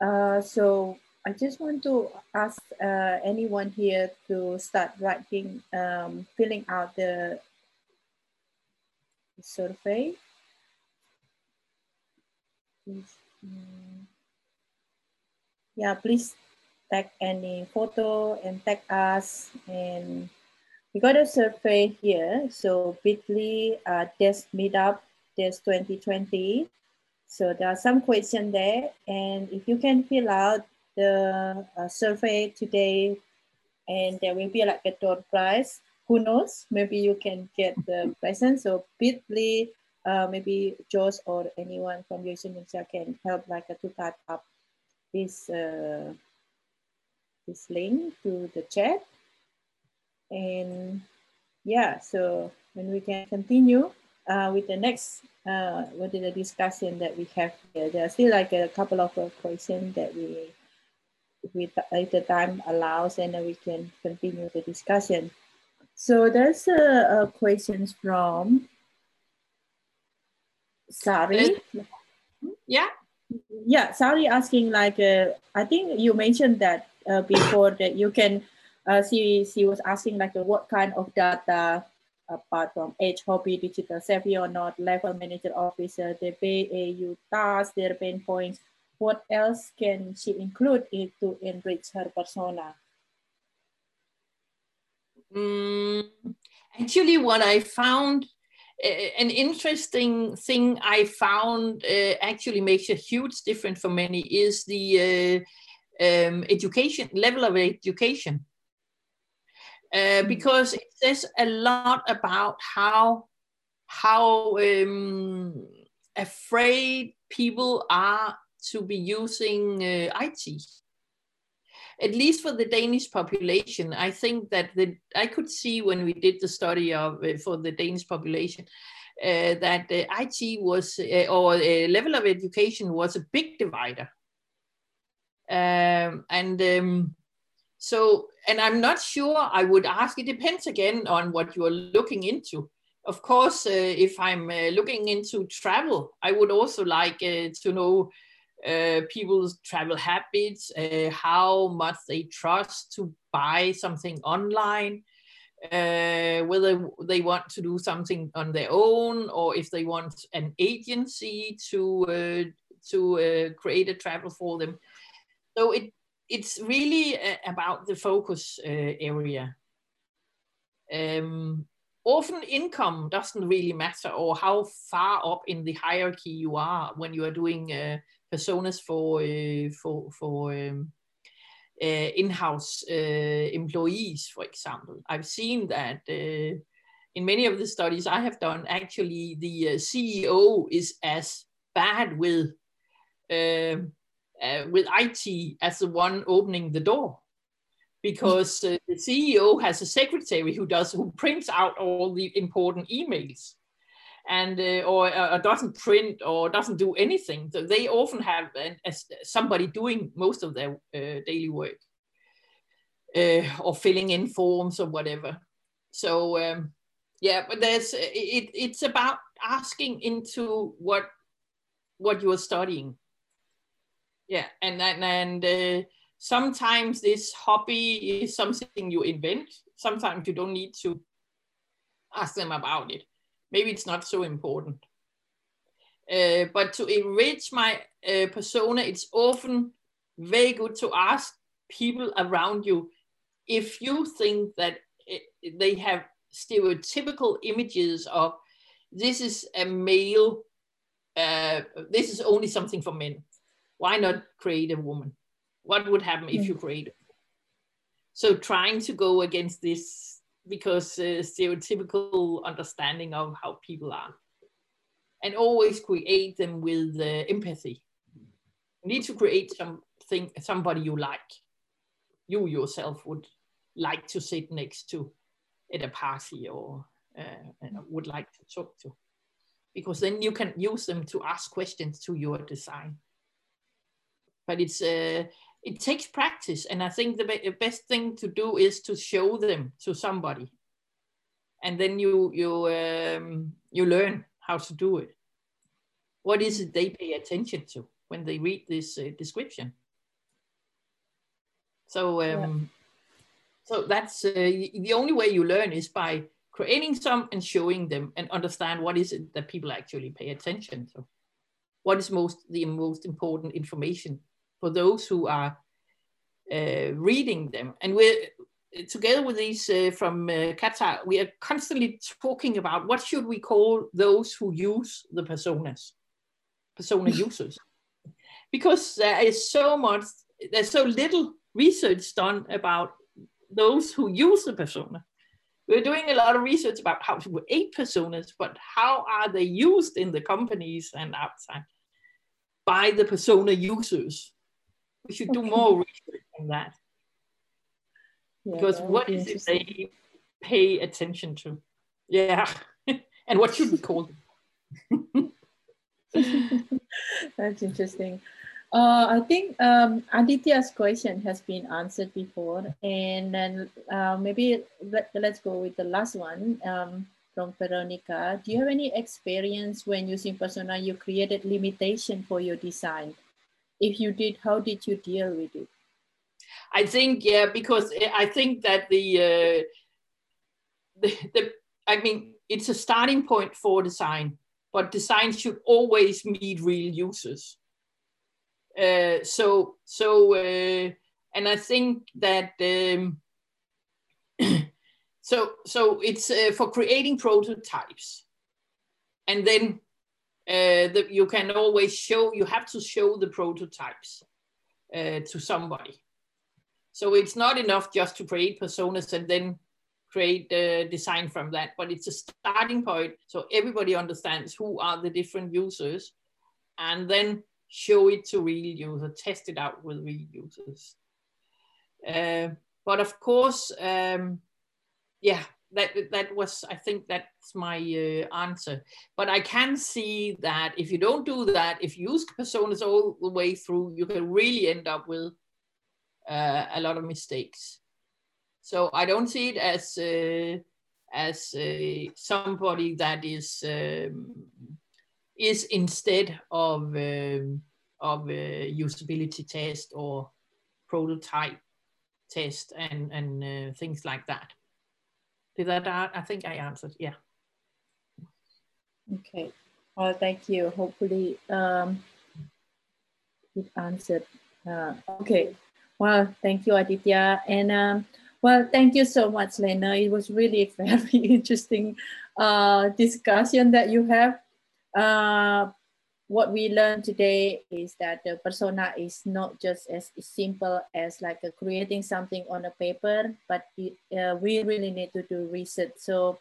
Uh, so I just want to ask uh, anyone here to start writing, um, filling out the survey. Please, um, yeah, please tag any photo and tag us. And we got a survey here. So bit.ly uh, desk meetup desk 2020. So there are some questions there. And if you can fill out the uh, survey today, and there will be like a door prize. Who knows? Maybe you can get the present. So bit.ly, uh, maybe Josh or anyone from Using can help like a to type up this uh, this link to the chat. And yeah so when we can continue uh, with the next uh, with the discussion that we have here there are still like a couple of questions that we with if the time allows and then we can continue the discussion. So there's a, a questions from Sari. Yeah yeah, Sari asking like uh, I think you mentioned that uh, before that you can uh, she she was asking like uh, what kind of data apart from age, hobby, digital savvy or not, level manager officer, the BAU tasks, their pain points. What else can she include it to enrich her persona? Mm, actually, what I found an interesting thing I found uh, actually makes a huge difference for many is the uh, um, education level of education. Uh, hmm. because it says a lot about how how um, afraid people are to be using uh, IT at least for the Danish population, I think that the I could see when we did the study of uh, for the Danish population uh, that uh, IT was uh, or uh, level of education was a big divider, um, and um, so and I'm not sure. I would ask. It depends again on what you are looking into. Of course, uh, if I'm looking into travel, I would also like to know uh, people's travel habits, uh, how much they trust to buy something online, uh, whether they want to do something on their own or if they want an agency to uh, to uh, create a travel for them. So it it's really uh, about the focus area. Um, often income doesn't really matter or how far up in the hierarchy you are when you are doing personas for uh, for for um, uh, in-house uh, employees, for example. I've seen that in many of the studies I have done, actually the CEO is as bad with um, with IT as the one opening the door because uh, the CEO has a secretary who does who prints out all the important emails and uh, or, uh, doesn't print or doesn't do anything. So they often have somebody doing most of their uh, daily work uh, or filling in forms or whatever. So um, yeah, but there's it. It's about asking into what what you are studying. Yeah, and and and uh, sometimes this hobby is something you invent. Sometimes you don't need to ask them about it. Maybe it's not so important. Uh, but to enrich my uh, persona, it's often very good to ask people around you if you think that it, they have stereotypical images of this is a male, uh, this is only something for men. Why not create a woman? What would happen if you mm. create? So trying to go against this because uh, stereotypical understanding of how people are, and always create them with uh, empathy. You need to create something, somebody you like, you yourself would like to sit next to at a party or uh, would like to talk to. Because then you can use them to ask questions to your design. But it's uh, it takes practice and i think the be best thing to do is to show them to somebody. And then you you um, you learn how to do it. What is it they pay attention to when they read this uh, description? So um, so that's uh, the only way you learn is by creating some and showing them and understand what is it that people actually pay attention to. What is most the most important information for those who are uh, reading them. And we're together with these uh, from uh, Qatar, we are constantly talking about what should we call those who use the personas, persona users, because there is so much, there's so little research done about those who use the persona. We're doing a lot of research about how to create personas, but how are they used in the companies and outside by the persona users? We should do more research on that. Yeah, because what is it they pay attention to? Yeah. and what should we call them? That's interesting. Uh, I think um, Aditya's question has been answered before, and then uh, maybe let, let's go with the last one um, from Veronica. Do you have any experience when using persona you created limitation for your design? If you did, how did you deal with it? I think yeah, because I think that the uh, the, the I mean it's a starting point for design, but design should always meet real users uh, so so uh, and I think that um, so so it's uh, for creating prototypes, and then uh, you can always show you have to show the prototypes uh, to somebody. So it's not enough just to create personas and then create the design from that, but it's a starting point so everybody understands who are the different users, and then show it to real users, test it out with real users. Uh, but of course, um, yeah, that that was I think that's my uh, answer. But I can see that if you don't do that, if you use personas all the way through, you can really end up with uh, a lot of mistakes. So I don't see it as uh, as uh, somebody that is um, is instead of um, of usability test or prototype test and and uh, things like that. Did that? I think I answered. Yeah. Okay. Well, thank you. Hopefully, um, it answered. Uh, okay. Well, thank you, Aditya, and um, well, thank you so much, Lene. It was really very interesting uh, discussion that you have. Uh, what we learned today is that the persona is not just as simple as like creating something on a paper, but it, uh, we really need to do research. So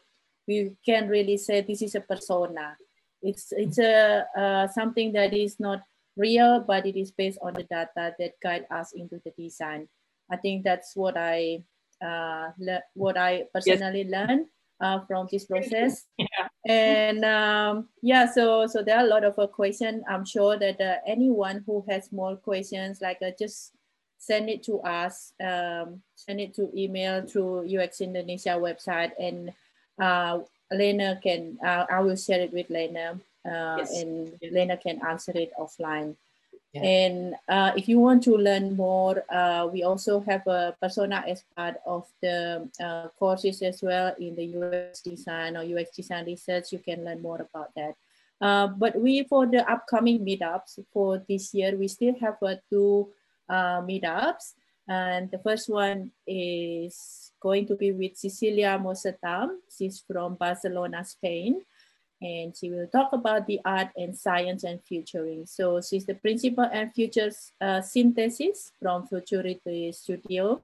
we can really say this is a persona. It's it's a uh, something that is not real, but it is based on the data that guide us into the design. I think that's what I uh, what I personally yes. learned uh, from this process. Yeah. And um, yeah, so so there are a lot of uh, questions. I'm sure that uh, anyone who has more questions, like uh, just send it to us, um, send it to email through UX Indonesia website, and uh, Lene can, uh, I will share it with Lene uh, Yes. and Lene can answer it offline. Yeah. And uh, if you want to learn more, uh, we also have a persona as part of the uh, courses as well in the UX design or UX design research. You can learn more about that. Uh, but we, for the upcoming meetups for this year, we still have uh, two uh, meetups. And the first one is going to be with Cecilia Mosetam. She's from Barcelona, Spain and she will talk about the art and science and futuring. So she's the principal and futures uh, synthesis from Futurity Studio.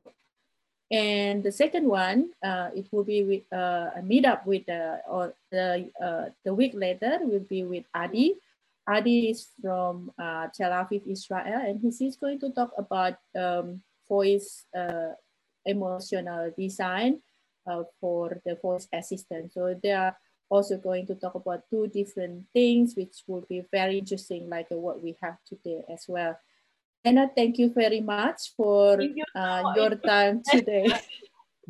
And the second one, uh, it will be with uh, a meetup with or the uh, the week later will be with Adi. Adi is from uh, Tel Aviv, Israel, and he's going to talk about um, voice uh, emotional design for the voice assistant. So there are also going to talk about two different things, which will be very interesting, like uh, what we have today as well. Anna, thank you very much for uh, your time today.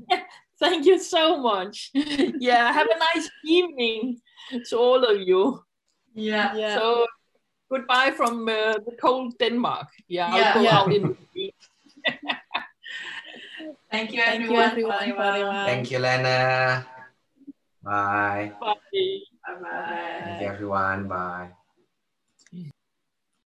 Thank you so much. yeah, have a nice evening to all of you. Yeah. yeah. So goodbye from uh, the cold Denmark. Yeah, I'll Yeah. go Yeah. out in Thank you, Thank you everyone. everyone Bye, very bye. much. Thank you, Lene. Bye. Bye. Bye. Thank you, everyone. Bye.